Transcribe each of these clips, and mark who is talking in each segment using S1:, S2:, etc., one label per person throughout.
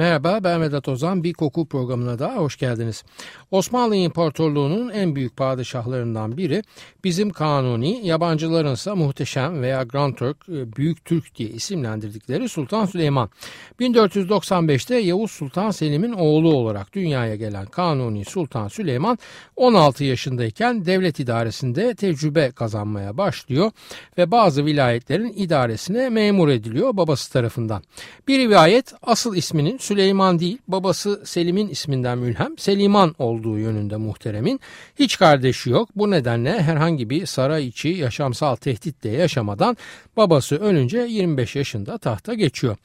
S1: Merhaba ben Vedat Ozan. Bir koku programına daha hoş geldiniz. Osmanlı İmparatorluğu'nun en büyük padişahlarından biri bizim kanuni yabancılarınsa muhteşem veya Grand Turk e, Büyük Türk diye isimlendirdikleri Sultan Süleyman. 1495'te Yavuz Sultan Selim'in oğlu olarak dünyaya gelen Kanuni Sultan Süleyman 16 yaşındayken devlet idaresinde tecrübe kazanmaya başlıyor ve bazı vilayetlerin idaresine memur ediliyor babası tarafından. Bir rivayet asıl isminin Süleyman değil babası Selim'in isminden mülhem Seliman olduğu yönünde muhteremin. Hiç kardeşi yok bu nedenle herhangi bir saray içi yaşamsal tehditle yaşamadan babası ölünce 25 yaşında tahta geçiyor.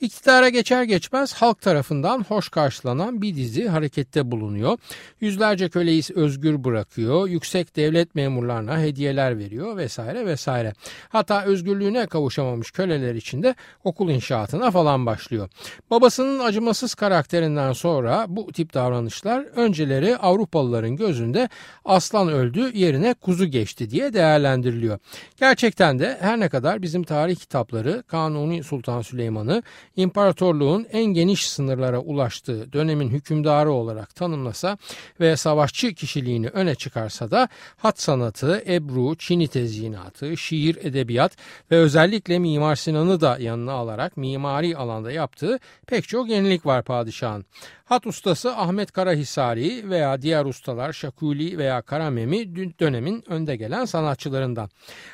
S1: İktidara geçer geçmez halk tarafından hoş karşılanan bir dizi harekette bulunuyor. Yüzlerce köleyi özgür bırakıyor, yüksek devlet memurlarına hediyeler veriyor vesaire vesaire. Hatta özgürlüğüne kavuşamamış köleler için de okul inşaatına falan başlıyor. Babasının acımasız karakterinden sonra bu tip davranışlar önceleri Avrupalıların gözünde aslan öldü yerine kuzu geçti diye değerlendiriliyor. Gerçekten de her ne kadar bizim tarih kitapları Kanuni Sultan Süleyman'ı imparatorluğun en geniş sınırlara ulaştığı dönemin hükümdarı olarak tanımlasa ve savaşçı kişiliğini öne çıkarsa da hat sanatı, ebru, çini tezyinatı, şiir, edebiyat ve özellikle Mimar Sinan'ı da yanına alarak mimari alanda yaptığı pek çok yenilik var padişahın. Hat ustası Ahmet Karahisari veya diğer ustalar Şakuli veya Karamemi dönemin önde gelen sanatçılarından.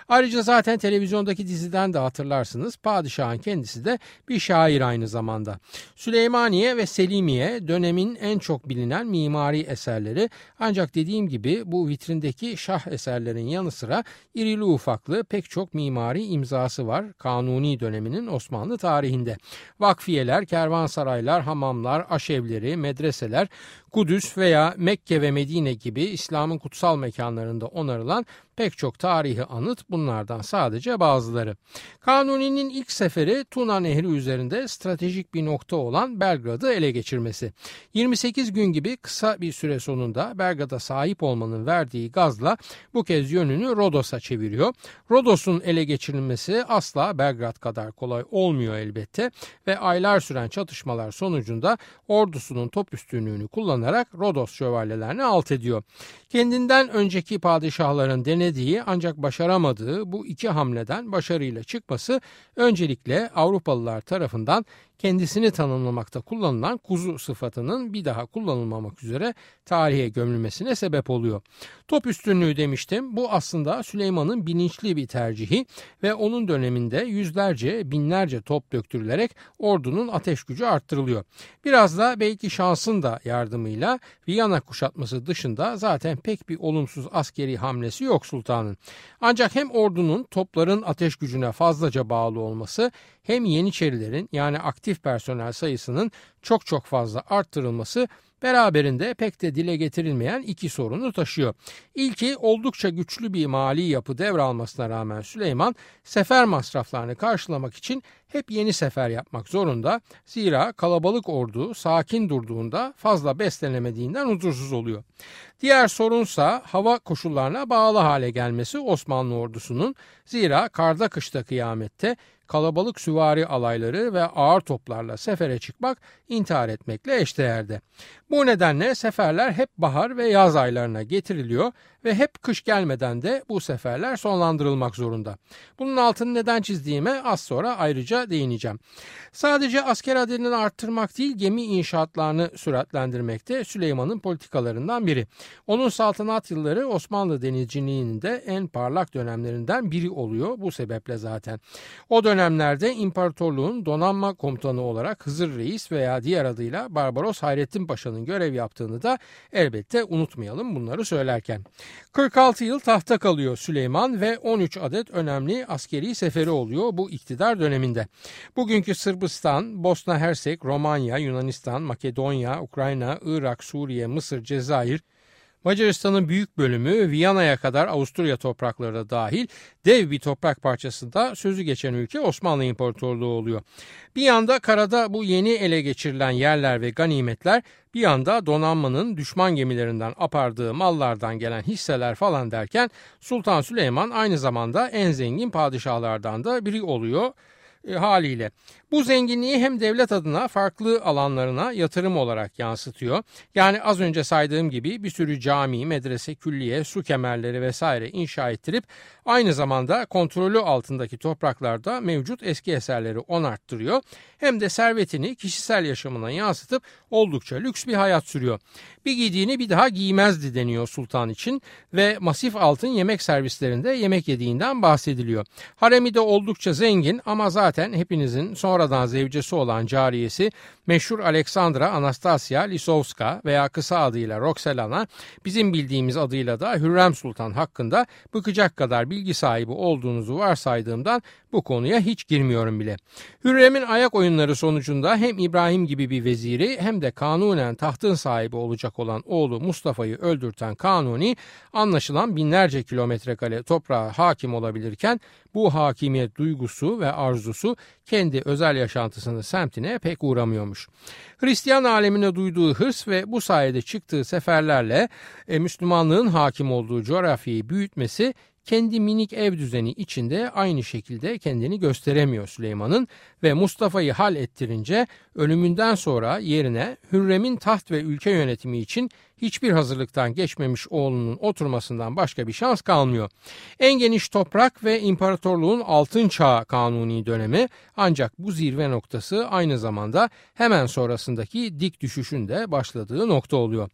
S1: Ayrıca zaten televizyondaki diziden de hatırlarsınız padişahın kendisi de bir şair aynı zamanda. Süleymaniye ve Selimiye dönemin en çok bilinen mimari eserleri ancak dediğim gibi bu vitrindeki şah eserlerin yanı sıra irili ufaklı pek çok mimari imzası var Kanuni döneminin Osmanlı tarihinde. Vakfiyeler, kervansaraylar, hamamlar, aşevleri, medreseler, Kudüs veya Mekke ve Medine gibi İslam'ın kutsal mekanlarında onarılan pek çok tarihi anıt bunlardan sadece bazıları. Kanuni'nin ilk seferi Tuna Nehri üzerinde stratejik bir nokta olan Belgrad'ı ele geçirmesi. 28 gün gibi kısa bir süre sonunda Belgrad'a sahip olmanın verdiği gazla bu kez yönünü Rodos'a çeviriyor. Rodos'un ele geçirilmesi asla Belgrad kadar kolay olmuyor elbette ve aylar süren çatışmalar sonucunda ordusunun top üstünlüğünü kullanarak Rodos şövalyelerini alt ediyor. Kendinden önceki padişahların denediği ancak başaramadığı bu iki hamleden başarıyla çıkması öncelikle Avrupalılar tarafından kendisini tanımlamakta kullanılan kuzu sıfatının bir daha kullanılmamak üzere tarihe gömülmesine sebep oluyor. Top üstünlüğü demiştim. Bu aslında Süleyman'ın bilinçli bir tercihi ve onun döneminde yüzlerce, binlerce top döktürülerek ordunun ateş gücü arttırılıyor. Biraz da belki şansın da yardımıyla Viyana kuşatması dışında zaten pek bir olumsuz askeri hamlesi yok sultanın. Ancak hem ordunun topların ateş gücüne fazlaca bağlı olması hem Yeniçerilerin yani aktif personel sayısının çok çok fazla arttırılması beraberinde pek de dile getirilmeyen iki sorunu taşıyor. İlki oldukça güçlü bir mali yapı devralmasına rağmen Süleyman sefer masraflarını karşılamak için hep yeni sefer yapmak zorunda. Zira kalabalık ordu sakin durduğunda fazla beslenemediğinden huzursuz oluyor. Diğer sorunsa hava koşullarına bağlı hale gelmesi Osmanlı ordusunun. Zira karda kışta kıyamette kalabalık süvari alayları ve ağır toplarla sefere çıkmak intihar etmekle eşdeğerde. Bu nedenle seferler hep bahar ve yaz aylarına getiriliyor ve hep kış gelmeden de bu seferler sonlandırılmak zorunda. Bunun altını neden çizdiğime az sonra ayrıca değineceğim. Sadece asker adedini arttırmak değil gemi inşaatlarını süratlendirmekte Süleyman'ın politikalarından biri. Onun saltanat yılları Osmanlı denizciliğinin de en parlak dönemlerinden biri oluyor bu sebeple zaten. O dönemlerde imparatorluğun donanma komutanı olarak Hızır Reis veya diğer adıyla Barbaros Hayrettin Paşa'nın görev yaptığını da elbette unutmayalım bunları söylerken. 46 yıl tahta kalıyor Süleyman ve 13 adet önemli askeri seferi oluyor bu iktidar döneminde. Bugünkü Sırbistan, Bosna Hersek, Romanya, Yunanistan, Makedonya, Ukrayna, Irak, Suriye, Mısır, Cezayir, Macaristan'ın büyük bölümü Viyana'ya kadar Avusturya toprakları da dahil dev bir toprak parçasında sözü geçen ülke Osmanlı İmparatorluğu oluyor. Bir yanda karada bu yeni ele geçirilen yerler ve ganimetler bir yanda donanmanın düşman gemilerinden apardığı mallardan gelen hisseler falan derken Sultan Süleyman aynı zamanda en zengin padişahlardan da biri oluyor e, haliyle. Bu zenginliği hem devlet adına farklı alanlarına yatırım olarak yansıtıyor. Yani az önce saydığım gibi bir sürü cami, medrese, külliye, su kemerleri vesaire inşa ettirip aynı zamanda kontrolü altındaki topraklarda mevcut eski eserleri onarttırıyor. Hem de servetini kişisel yaşamına yansıtıp oldukça lüks bir hayat sürüyor. Bir giydiğini bir daha giymezdi deniyor sultan için ve masif altın yemek servislerinde yemek yediğinden bahsediliyor. Haremi de oldukça zengin ama zaten hepinizin sonra sonradan zevcesi olan cariyesi meşhur Aleksandra Anastasia Lisovska veya kısa adıyla Roxelana bizim bildiğimiz adıyla da Hürrem Sultan hakkında bıkacak kadar bilgi sahibi olduğunuzu varsaydığımdan bu konuya hiç girmiyorum bile. Hürrem'in ayak oyunları sonucunda hem İbrahim gibi bir veziri hem de kanunen tahtın sahibi olacak olan oğlu Mustafa'yı öldürten Kanuni anlaşılan binlerce kilometre kare toprağa hakim olabilirken bu hakimiyet duygusu ve arzusu kendi özel yaşantısının semtine pek uğramıyormuş. Hristiyan alemine duyduğu hırs ve bu sayede çıktığı seferlerle e, Müslümanlığın hakim olduğu coğrafyayı büyütmesi kendi minik ev düzeni içinde aynı şekilde kendini gösteremiyor Süleyman'ın ve Mustafa'yı hal ettirince ölümünden sonra yerine Hürrem'in taht ve ülke yönetimi için hiçbir hazırlıktan geçmemiş oğlunun oturmasından başka bir şans kalmıyor. En geniş toprak ve imparatorluğun altın çağı kanuni dönemi ancak bu zirve noktası aynı zamanda hemen sonrasındaki dik düşüşün de başladığı nokta oluyor.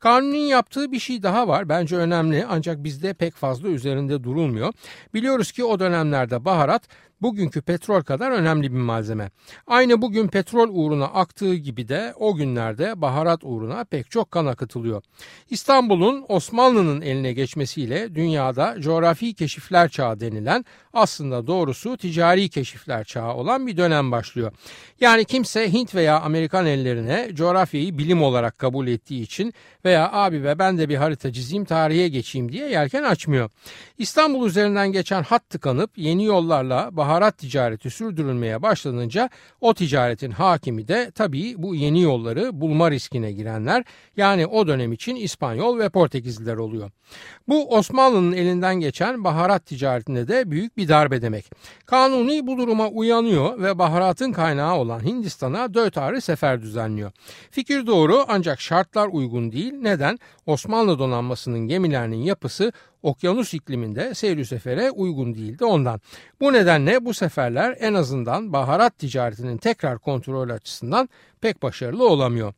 S1: Kanuni'nin yaptığı bir şey daha var bence önemli ancak bizde pek fazla üzerinde durulmuyor. Biliyoruz ki o dönemlerde baharat bugünkü petrol kadar önemli bir malzeme. Aynı bugün petrol uğruna aktığı gibi de o günlerde baharat uğruna pek çok kan akıtılıyor. İstanbul'un Osmanlı'nın eline geçmesiyle dünyada coğrafi keşifler çağı denilen aslında doğrusu ticari keşifler çağı olan bir dönem başlıyor. Yani kimse Hint veya Amerikan ellerine coğrafyayı bilim olarak kabul ettiği için veya abi ve ben de bir harita çizeyim tarihe geçeyim diye yelken açmıyor. İstanbul üzerinden geçen hat tıkanıp yeni yollarla baharat ticareti sürdürülmeye başlanınca o ticaretin hakimi de tabii bu yeni yolları bulma riskine girenler yani o dönem için İspanyol ve Portekizliler oluyor. Bu Osmanlı'nın elinden geçen baharat ticaretinde de büyük bir darbe demek. Kanuni bu duruma uyanıyor ve baharatın kaynağı olan Hindistan'a dört ayrı sefer düzenliyor. Fikir doğru ancak şartlar uygun değil. Neden? Osmanlı donanmasının gemilerinin yapısı okyanus ikliminde seyir sefere uygun değildi ondan. Bu nedenle bu seferler en azından baharat ticaretinin tekrar kontrol açısından pek başarılı olamıyor.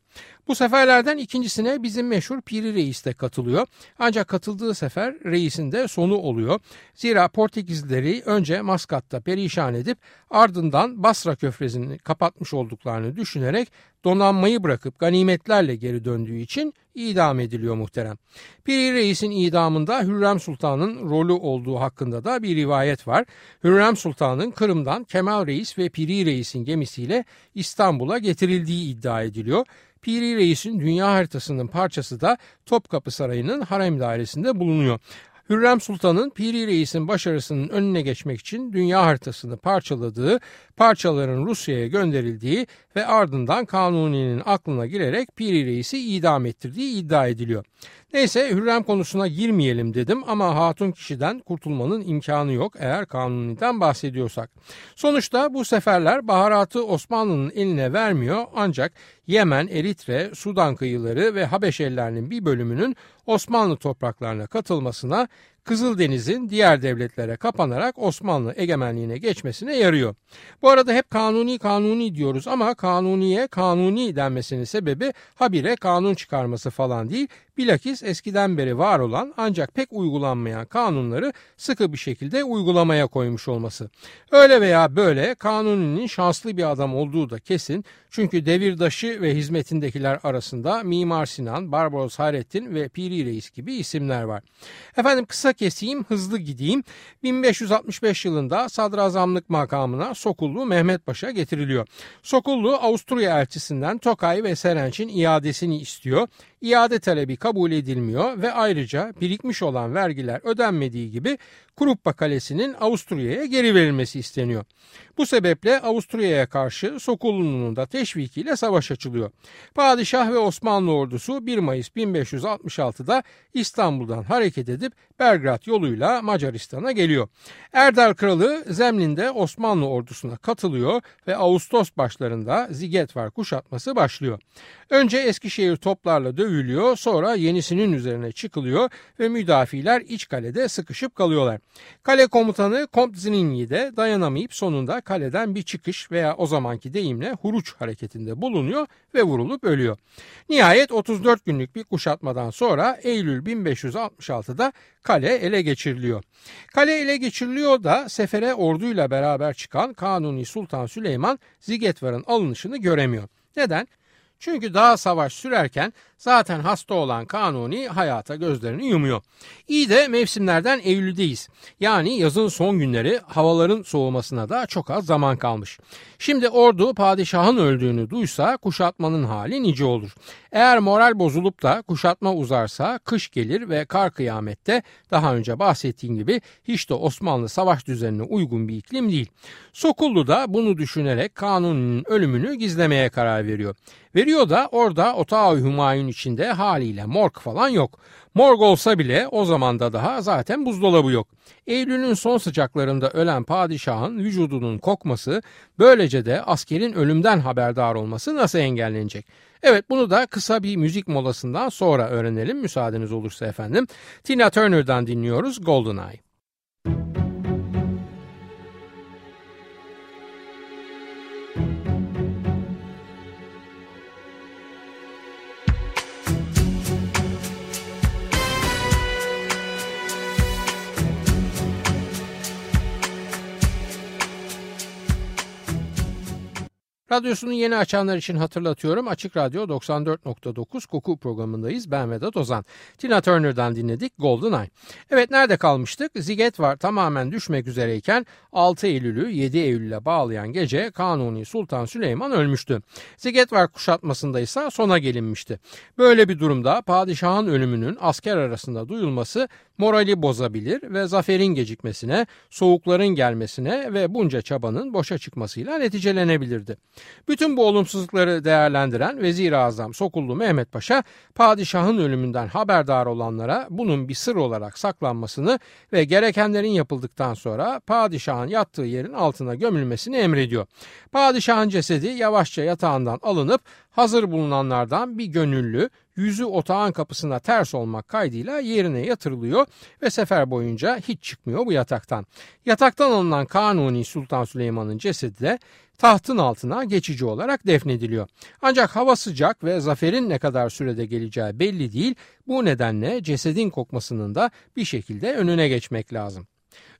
S1: Bu seferlerden ikincisine bizim meşhur Piri Reis de katılıyor. Ancak katıldığı sefer reisin de sonu oluyor. Zira Portekizlileri önce Maskat'ta perişan edip ardından Basra köfrezini kapatmış olduklarını düşünerek donanmayı bırakıp ganimetlerle geri döndüğü için idam ediliyor muhterem. Piri Reis'in idamında Hürrem Sultan'ın rolü olduğu hakkında da bir rivayet var. Hürrem Sultan'ın Kırım'dan Kemal Reis ve Piri Reis'in gemisiyle İstanbul'a getirildiği iddia ediliyor. Piri Reis'in dünya haritasının parçası da Topkapı Sarayı'nın harem dairesinde bulunuyor. Hürrem Sultan'ın Piri Reis'in başarısının önüne geçmek için dünya haritasını parçaladığı, parçaların Rusya'ya gönderildiği ve ardından Kanuni'nin aklına girerek Piri Reis'i idam ettirdiği iddia ediliyor. Neyse Hürrem konusuna girmeyelim dedim ama hatun kişiden kurtulmanın imkanı yok eğer kanuniden bahsediyorsak. Sonuçta bu seferler baharatı Osmanlı'nın eline vermiyor ancak Yemen, Eritre, Sudan kıyıları ve Habeş ellerinin bir bölümünün Osmanlı topraklarına katılmasına Kızıldeniz'in diğer devletlere kapanarak Osmanlı egemenliğine geçmesine yarıyor. Bu arada hep kanuni kanuni diyoruz ama kanuniye kanuni denmesinin sebebi habire kanun çıkarması falan değil. Bilakis eskiden beri var olan ancak pek uygulanmayan kanunları sıkı bir şekilde uygulamaya koymuş olması. Öyle veya böyle kanuninin şanslı bir adam olduğu da kesin. Çünkü devirdaşı ve hizmetindekiler arasında Mimar Sinan, Barbaros Hayrettin ve Piri Reis gibi isimler var. Efendim kısa keseyim hızlı gideyim. 1565 yılında sadrazamlık makamına Sokullu Mehmet Paşa getiriliyor. Sokullu Avusturya elçisinden Tokay ve Serenç'in iadesini istiyor. İade talebi kabul edilmiyor ve ayrıca birikmiş olan vergiler ödenmediği gibi Kruppa Kalesi'nin Avusturya'ya geri verilmesi isteniyor. Bu sebeple Avusturya'ya karşı Sokullu'nun da teşvikiyle savaş açılıyor. Padişah ve Osmanlı ordusu 1 Mayıs 1566'da İstanbul'dan hareket edip Belgrad yoluyla Macaristan'a geliyor. Erdal Kralı Zemlin'de Osmanlı ordusuna katılıyor ve Ağustos başlarında Zigetvar kuşatması başlıyor. Önce Eskişehir toplarla dövülüyor sonra yenisinin üzerine çıkılıyor ve müdafiler iç kalede sıkışıp kalıyorlar. Kale komutanı Kont Ziningyi de dayanamayıp sonunda kaleden bir çıkış veya o zamanki deyimle huruç hareketinde bulunuyor ve vurulup ölüyor. Nihayet 34 günlük bir kuşatmadan sonra Eylül 1566'da kale ele geçiriliyor. Kale ele geçiriliyor da sefere orduyla beraber çıkan Kanuni Sultan Süleyman Zigetvar'ın alınışını göremiyor. Neden? Çünkü daha savaş sürerken zaten hasta olan Kanuni hayata gözlerini yumuyor. İyi de mevsimlerden Eylül'deyiz. Yani yazın son günleri havaların soğumasına da çok az zaman kalmış. Şimdi ordu padişahın öldüğünü duysa kuşatmanın hali nice olur. Eğer moral bozulup da kuşatma uzarsa kış gelir ve kar kıyamette daha önce bahsettiğim gibi hiç de Osmanlı savaş düzenine uygun bir iklim değil. Sokullu da bunu düşünerek Kanuni'nin ölümünü gizlemeye karar veriyor. Veriyor da orada Otağı Hümayun içinde haliyle morg falan yok. Morg olsa bile o zamanda daha zaten buzdolabı yok. Eylül'ün son sıcaklarında ölen padişahın vücudunun kokması böylece de askerin ölümden haberdar olması nasıl engellenecek? Evet bunu da kısa bir müzik molasından sonra öğrenelim müsaadeniz olursa efendim. Tina Turner'dan dinliyoruz Goldeneye. Radyosunu yeni açanlar için hatırlatıyorum. Açık Radyo 94.9 Koku programındayız. Ben Vedat Ozan. Tina Turner'dan dinledik Golden Eye. Evet nerede kalmıştık? Ziget var tamamen düşmek üzereyken 6 Eylül'ü 7 Eylül'e bağlayan gece Kanuni Sultan Süleyman ölmüştü. Ziget var kuşatmasında ise sona gelinmişti. Böyle bir durumda padişahın ölümünün asker arasında duyulması morali bozabilir ve zaferin gecikmesine, soğukların gelmesine ve bunca çabanın boşa çıkmasıyla neticelenebilirdi. Bütün bu olumsuzlukları değerlendiren Vezir-i Azam Sokullu Mehmet Paşa, padişahın ölümünden haberdar olanlara bunun bir sır olarak saklanmasını ve gerekenlerin yapıldıktan sonra padişahın yattığı yerin altına gömülmesini emrediyor. Padişahın cesedi yavaşça yatağından alınıp hazır bulunanlardan bir gönüllü yüzü otağın kapısına ters olmak kaydıyla yerine yatırılıyor ve sefer boyunca hiç çıkmıyor bu yataktan. Yataktan alınan Kanuni Sultan Süleyman'ın cesedi de tahtın altına geçici olarak defnediliyor. Ancak hava sıcak ve zaferin ne kadar sürede geleceği belli değil. Bu nedenle cesedin kokmasının da bir şekilde önüne geçmek lazım.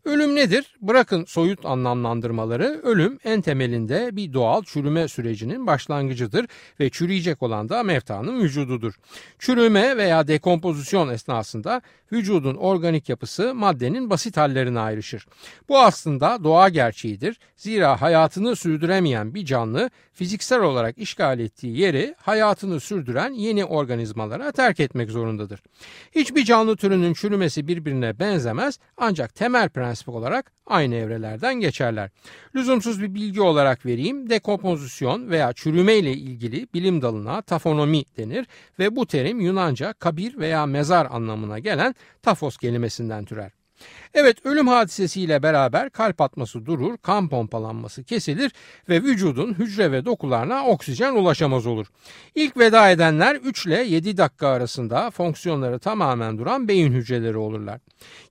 S1: Ölüm nedir? Bırakın soyut anlamlandırmaları. Ölüm en temelinde bir doğal çürüme sürecinin başlangıcıdır ve çürüyecek olan da mevtanın vücududur. Çürüme veya dekompozisyon esnasında vücudun organik yapısı maddenin basit hallerine ayrışır. Bu aslında doğa gerçeğidir. Zira hayatını sürdüremeyen bir canlı fiziksel olarak işgal ettiği yeri hayatını sürdüren yeni organizmalara terk etmek zorundadır. Hiçbir canlı türünün çürümesi birbirine benzemez ancak temel prensip olarak aynı evrelerden geçerler. Lüzumsuz bir bilgi olarak vereyim. Dekompozisyon veya çürüme ile ilgili bilim dalına tafonomi denir ve bu terim Yunanca kabir veya mezar anlamına gelen tafos kelimesinden türer. Evet ölüm hadisesiyle beraber kalp atması durur, kan pompalanması kesilir ve vücudun hücre ve dokularına oksijen ulaşamaz olur. İlk veda edenler 3 ile 7 dakika arasında fonksiyonları tamamen duran beyin hücreleri olurlar.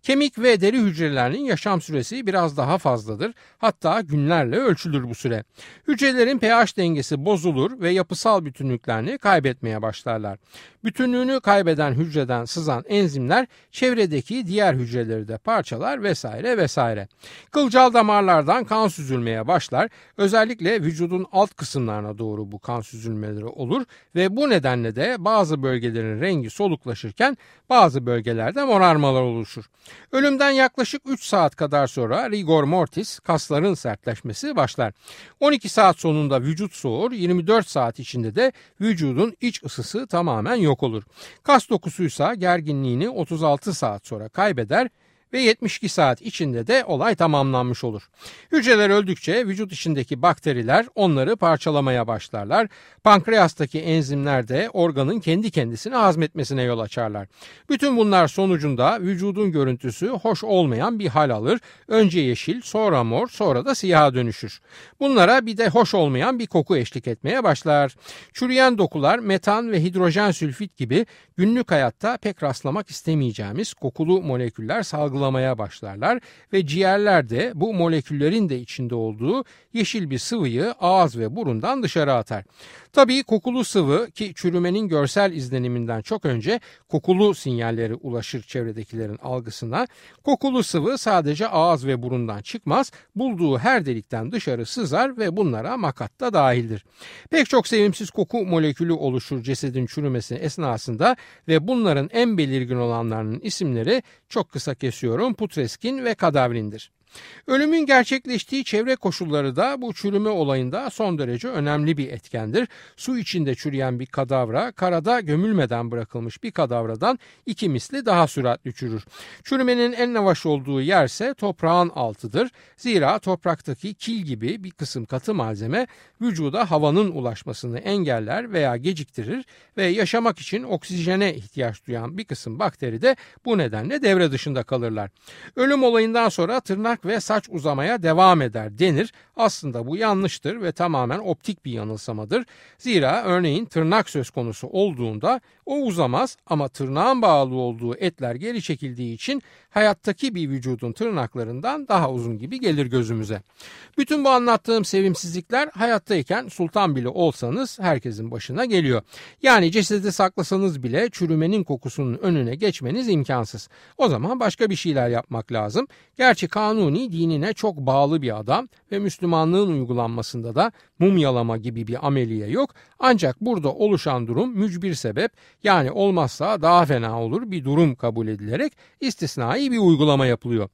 S1: Kemik ve deri hücrelerinin yaşam süresi biraz daha fazladır. Hatta günlerle ölçülür bu süre. Hücrelerin pH dengesi bozulur ve yapısal bütünlüklerini kaybetmeye başlarlar. Bütünlüğünü kaybeden hücreden sızan enzimler çevredeki diğer hücreleri de şekilde parçalar vesaire vesaire. Kılcal damarlardan kan süzülmeye başlar. Özellikle vücudun alt kısımlarına doğru bu kan süzülmeleri olur ve bu nedenle de bazı bölgelerin rengi soluklaşırken bazı bölgelerde morarmalar oluşur. Ölümden yaklaşık 3 saat kadar sonra rigor mortis kasların sertleşmesi başlar. 12 saat sonunda vücut soğur, 24 saat içinde de vücudun iç ısısı tamamen yok olur. Kas dokusuysa gerginliğini 36 saat sonra kaybeder ve 72 saat içinde de olay tamamlanmış olur. Hücreler öldükçe vücut içindeki bakteriler onları parçalamaya başlarlar. Pankreastaki enzimler de organın kendi kendisini hazmetmesine yol açarlar. Bütün bunlar sonucunda vücudun görüntüsü hoş olmayan bir hal alır. Önce yeşil, sonra mor, sonra da siyaha dönüşür. Bunlara bir de hoş olmayan bir koku eşlik etmeye başlar. Çürüyen dokular metan ve hidrojen sülfit gibi günlük hayatta pek rastlamak istemeyeceğimiz kokulu moleküller salgılamaya başlarlar ve ciğerler de bu moleküllerin de içinde olduğu yeşil bir sıvıyı ağız ve burundan dışarı atar. Tabii kokulu sıvı ki çürümenin görsel izleniminden çok önce kokulu sinyalleri ulaşır çevredekilerin algısına. Kokulu sıvı sadece ağız ve burundan çıkmaz, bulduğu her delikten dışarı sızar ve bunlara makat da dahildir. Pek çok sevimsiz koku molekülü oluşur cesedin çürümesi esnasında ve bunların en belirgin olanlarının isimleri çok kısa kesiyorum putreskin ve kadavrindir. Ölümün gerçekleştiği çevre koşulları da bu çürüme olayında son derece önemli bir etkendir. Su içinde çürüyen bir kadavra karada gömülmeden bırakılmış bir kadavradan iki misli daha süratli çürür. Çürümenin en yavaş olduğu yerse toprağın altıdır. Zira topraktaki kil gibi bir kısım katı malzeme vücuda havanın ulaşmasını engeller veya geciktirir ve yaşamak için oksijene ihtiyaç duyan bir kısım bakteri de bu nedenle devre dışında kalırlar. Ölüm olayından sonra tırnak ve saç uzamaya devam eder denir. Aslında bu yanlıştır ve tamamen optik bir yanılsamadır. Zira örneğin tırnak söz konusu olduğunda o uzamaz ama tırnağın bağlı olduğu etler geri çekildiği için hayattaki bir vücudun tırnaklarından daha uzun gibi gelir gözümüze. Bütün bu anlattığım sevimsizlikler hayattayken sultan bile olsanız herkesin başına geliyor. Yani cesedi saklasanız bile çürümenin kokusunun önüne geçmeniz imkansız. O zaman başka bir şeyler yapmak lazım. Gerçi Kanuni dinine çok bağlı bir adam ve Müslümanlığın uygulanmasında da mumyalama gibi bir ameliye yok. Ancak burada oluşan durum mücbir sebep yani olmazsa daha fena olur bir durum kabul edilerek istisnai bir uygulama yapılıyor.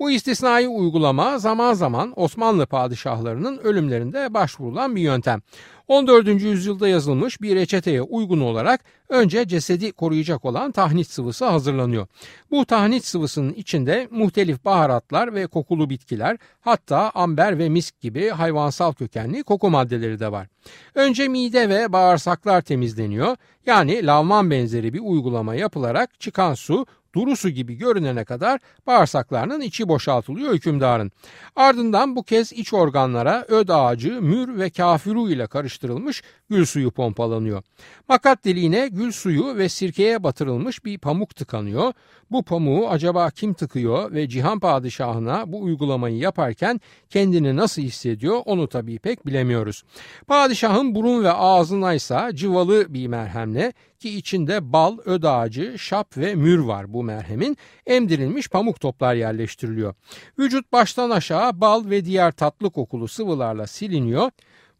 S1: Bu istisnai uygulama zaman zaman Osmanlı padişahlarının ölümlerinde başvurulan bir yöntem. 14. yüzyılda yazılmış bir reçeteye uygun olarak önce cesedi koruyacak olan tahnit sıvısı hazırlanıyor. Bu tahnit sıvısının içinde muhtelif baharatlar ve kokulu bitkiler hatta amber ve misk gibi hayvansal kökenli koku maddeleri de var. Önce mide ve bağırsaklar temizleniyor. Yani lavman benzeri bir uygulama yapılarak çıkan su duru su gibi görünene kadar bağırsaklarının içi boşaltılıyor hükümdarın. Ardından bu kez iç organlara öd ağacı, mür ve kafiru ile karıştırılmış gül suyu pompalanıyor. Makat deliğine gül suyu ve sirkeye batırılmış bir pamuk tıkanıyor. Bu pamuğu acaba kim tıkıyor ve Cihan Padişahı'na bu uygulamayı yaparken kendini nasıl hissediyor onu tabii pek bilemiyoruz. Padişahın burun ve ağzına ise cıvalı bir merhemle ki içinde bal, öd ağacı, şap ve mür var bu merhemin emdirilmiş pamuk toplar yerleştiriliyor. Vücut baştan aşağı bal ve diğer tatlı kokulu sıvılarla siliniyor.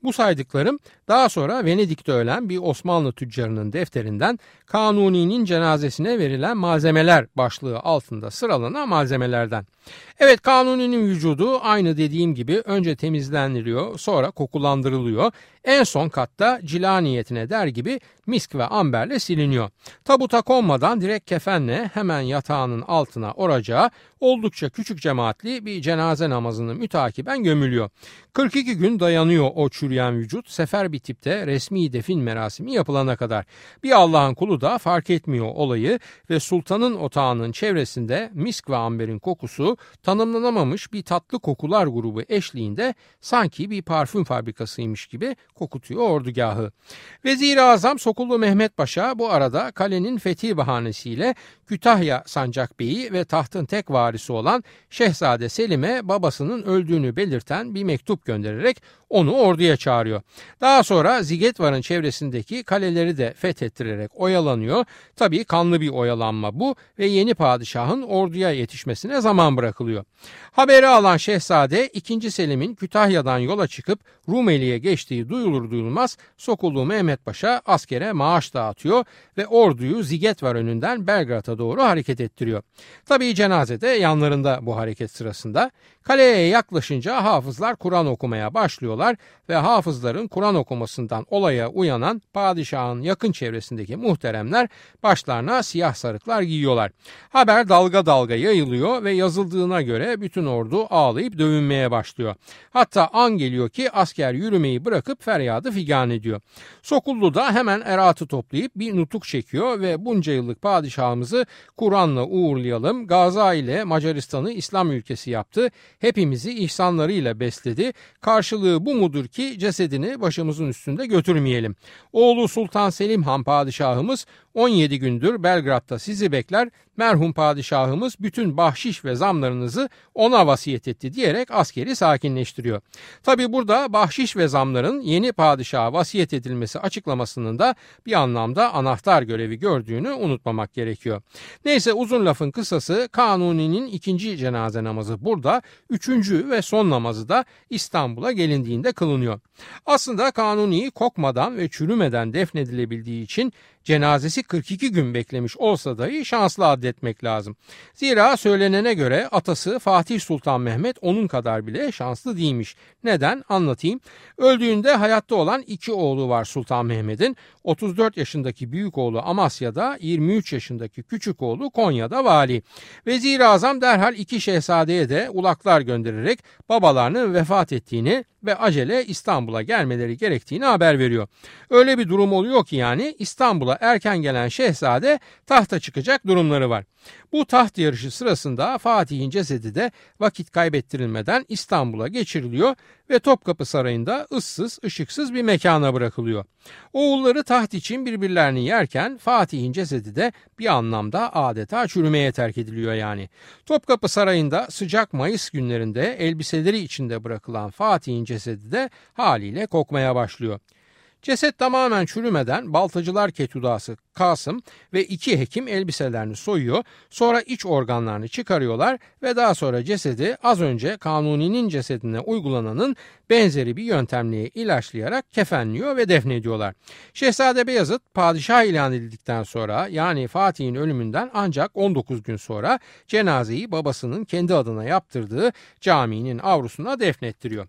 S1: Bu saydıklarım daha sonra Venedik'te ölen bir Osmanlı tüccarının defterinden Kanuni'nin cenazesine verilen malzemeler başlığı altında sıralanan malzemelerden. Evet Kanuni'nin vücudu aynı dediğim gibi önce temizleniliyor sonra kokulandırılıyor. En son katta cila niyetine der gibi misk ve amberle siliniyor. Tabuta konmadan direkt kefenle hemen yatağının altına oracağı oldukça küçük cemaatli bir cenaze namazını mütakiben gömülüyor. 42 gün dayanıyor o çürüyen vücut sefer bir tipte resmi defin merasimi yapılana kadar. Bir Allah'ın kulu da fark etmiyor olayı ve sultanın otağının çevresinde misk ve amberin kokusu tanımlanamamış bir tatlı kokular grubu eşliğinde sanki bir parfüm fabrikasıymış gibi kokutuyor ordugahı. Vezir-i Azam Sokullu Mehmet Paşa bu arada kalenin fethi bahanesiyle Kütahya Sancak Bey'i ve tahtın tek varisi olan Şehzade Selim'e babasının öldüğünü belirten bir mektup göndererek onu orduya çağırıyor. Daha sonra Zigetvar'ın çevresindeki kaleleri de fethettirerek oyalanıyor. Tabii kanlı bir oyalanma bu ve yeni padişahın orduya yetişmesine zaman bırakılıyor. Haberi alan şehzade 2. Selim'in Kütahya'dan yola çıkıp Rumeli'ye geçtiği duyulur duyulmaz Sokullu Mehmet Paşa askere maaş dağıtıyor ve orduyu Zigetvar önünden Belgrad'a doğru hareket ettiriyor. Tabii cenazede yanlarında bu hareket sırasında kaleye yaklaşınca hafızlar Kur'an okumaya başlıyorlar ve hafızların Kur'an okumasından olaya uyanan padişahın yakın çevresindeki muhteremler başlarına siyah sarıklar giyiyorlar. Haber dalga dalga yayılıyor ve yazıldığına göre bütün ordu ağlayıp dövünmeye başlıyor. Hatta an geliyor ki asker yürümeyi bırakıp feryadı figan ediyor. Sokullu da hemen eratı toplayıp bir nutuk çekiyor ve bunca yıllık padişahımızı Kur'an'la uğurlayalım. Gaza ile Macaristan'ı İslam ülkesi yaptı. Hepimizi ihsanlarıyla besledi. Karşılığı bu mudur ki cesedini başımızın üstünde götürmeyelim. Oğlu Sultan Selim Han padişahımız 17 gündür Belgrad'da sizi bekler. Merhum padişahımız bütün bahşiş ve zamlarınızı ona vasiyet etti diyerek askeri sakinleştiriyor. Tabi burada bahşiş ve zamların yeni padişaha vasiyet edilmesi açıklamasının da bir anlamda anahtar görevi gördüğünü unutmamak gerekiyor. Neyse uzun lafın kısası Kanuni'nin ikinci cenaze namazı burada, üçüncü ve son namazı da İstanbul'a gelindiğinde kılınıyor. Aslında Kanuni kokmadan ve çürümeden defnedilebildiği için cenazesi 42 gün beklemiş olsa dahi şanslı adetmek lazım. Zira söylenene göre atası Fatih Sultan Mehmet onun kadar bile şanslı değilmiş. Neden? Anlatayım. Öldüğünde hayatta olan iki oğlu var Sultan Mehmet'in. 34 yaşındaki büyük oğlu Amasya'da, 23 yaşındaki küçük oğlu Konya'da vali. Vezir-i Azam derhal iki şehzadeye de ulaklar göndererek babalarının vefat ettiğini ve acele İstanbul'a gelmeleri gerektiğini haber veriyor. Öyle bir durum oluyor ki yani İstanbul'a erken gelen şehzade tahta çıkacak durumları var. Bu taht yarışı sırasında Fatih'in cesedi de vakit kaybettirilmeden İstanbul'a geçiriliyor ve Topkapı Sarayı'nda ıssız, ışıksız bir mekana bırakılıyor. Oğulları taht için birbirlerini yerken Fatih'in cesedi de bir anlamda adeta çürümeye terk ediliyor yani. Topkapı Sarayı'nda sıcak Mayıs günlerinde elbiseleri içinde bırakılan Fatih'in cesedi de haliyle kokmaya başlıyor. Ceset tamamen çürümeden baltacılar ketudası Kasım ve iki hekim elbiselerini soyuyor. Sonra iç organlarını çıkarıyorlar ve daha sonra cesedi az önce Kanuni'nin cesedine uygulananın benzeri bir yöntemle ilaçlayarak kefenliyor ve defnediyorlar. Şehzade Beyazıt padişah ilan edildikten sonra yani Fatih'in ölümünden ancak 19 gün sonra cenazeyi babasının kendi adına yaptırdığı caminin avrusuna defnettiriyor.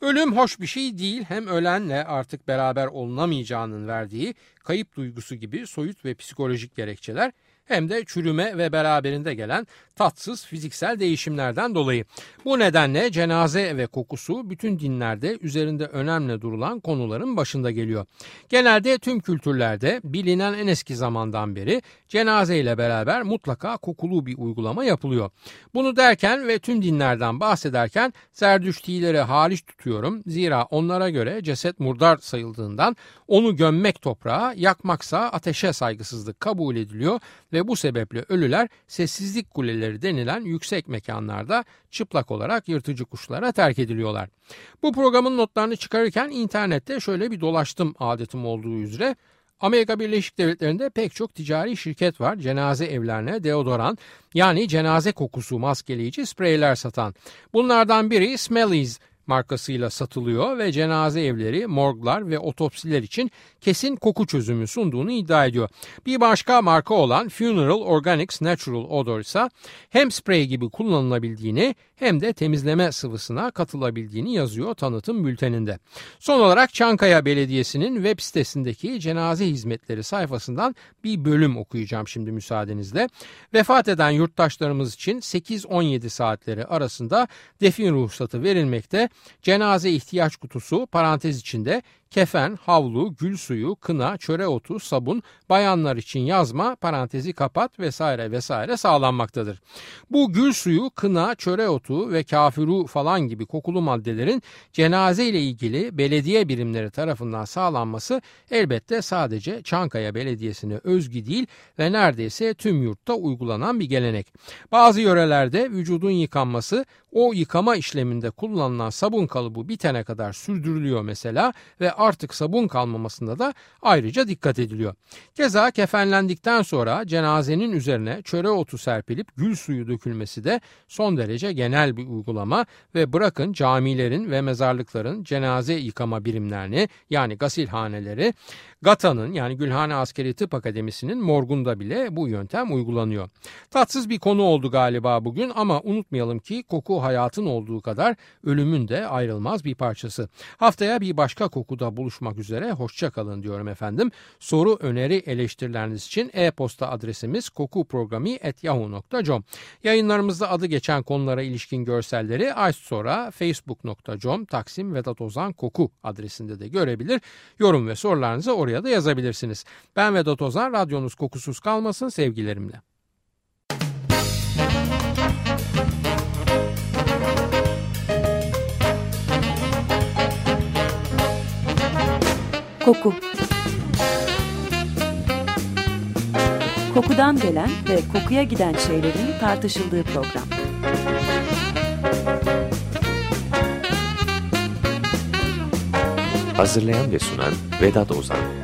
S1: Ölüm hoş bir şey değil hem ölenle artık beraber olunamayacağının verdiği kayıp duygusu gibi soyut ve psikolojik gerekçeler hem de çürüme ve beraberinde gelen tatsız fiziksel değişimlerden dolayı. Bu nedenle cenaze ve kokusu bütün dinlerde üzerinde önemli durulan konuların başında geliyor. Genelde tüm kültürlerde bilinen en eski zamandan beri cenaze ile beraber mutlaka kokulu bir uygulama yapılıyor. Bunu derken ve tüm dinlerden bahsederken Zerdüştileri hariç tutuyorum. Zira onlara göre ceset murdar sayıldığından onu gömmek toprağa, yakmaksa ateşe saygısızlık kabul ediliyor ve bu sebeple ölüler sessizlik kuleleri denilen yüksek mekanlarda çıplak olarak yırtıcı kuşlara terk ediliyorlar. Bu programın notlarını çıkarırken internette şöyle bir dolaştım adetim olduğu üzere. Amerika Birleşik Devletleri'nde pek çok ticari şirket var. Cenaze evlerine deodoran yani cenaze kokusu maskeleyici spreyler satan. Bunlardan biri Smellies markasıyla satılıyor ve cenaze evleri, morglar ve otopsiler için kesin koku çözümü sunduğunu iddia ediyor. Bir başka marka olan Funeral Organics Natural Odor ise hem sprey gibi kullanılabildiğini hem de temizleme sıvısına katılabildiğini yazıyor tanıtım bülteninde. Son olarak Çankaya Belediyesi'nin web sitesindeki cenaze hizmetleri sayfasından bir bölüm okuyacağım şimdi müsaadenizle. Vefat eden yurttaşlarımız için 8-17 saatleri arasında defin ruhsatı verilmekte. Cenaze ihtiyaç kutusu parantez içinde kefen, havlu, gül suyu, kına, çöre otu, sabun, bayanlar için yazma, parantezi kapat vesaire vesaire sağlanmaktadır. Bu gül suyu, kına, çöre otu ve kafiru falan gibi kokulu maddelerin cenaze ile ilgili belediye birimleri tarafından sağlanması elbette sadece Çankaya Belediyesi'ne özgü değil ve neredeyse tüm yurtta uygulanan bir gelenek. Bazı yörelerde vücudun yıkanması o yıkama işleminde kullanılan sabun kalıbı bitene kadar sürdürülüyor mesela ve artık sabun kalmamasında da ayrıca dikkat ediliyor. Keza kefenlendikten sonra cenazenin üzerine çöre otu serpilip gül suyu dökülmesi de son derece genel bir uygulama ve bırakın camilerin ve mezarlıkların cenaze yıkama birimlerini yani gasilhaneleri GATA'nın yani Gülhane Askeri Tıp Akademisi'nin morgunda bile bu yöntem uygulanıyor. Tatsız bir konu oldu galiba bugün ama unutmayalım ki koku hayatın olduğu kadar ölümün de ayrılmaz bir parçası. Haftaya bir başka kokuda buluşmak üzere hoşçakalın diyorum efendim. Soru, öneri, eleştirileriniz için e-posta adresimiz kokuprogrami.yahoo.com Yayınlarımızda adı geçen konulara ilişkin görselleri ay sonra facebook.com Taksim Vedat Ozan Koku adresinde de görebilir. Yorum ve sorularınızı oraya oraya da yazabilirsiniz. Ben Vedat Ozan, radyonuz kokusuz kalmasın sevgilerimle.
S2: Koku Kokudan gelen ve kokuya giden şeylerin tartışıldığı program.
S3: Hazırlayan ve sunan Vedat Ozan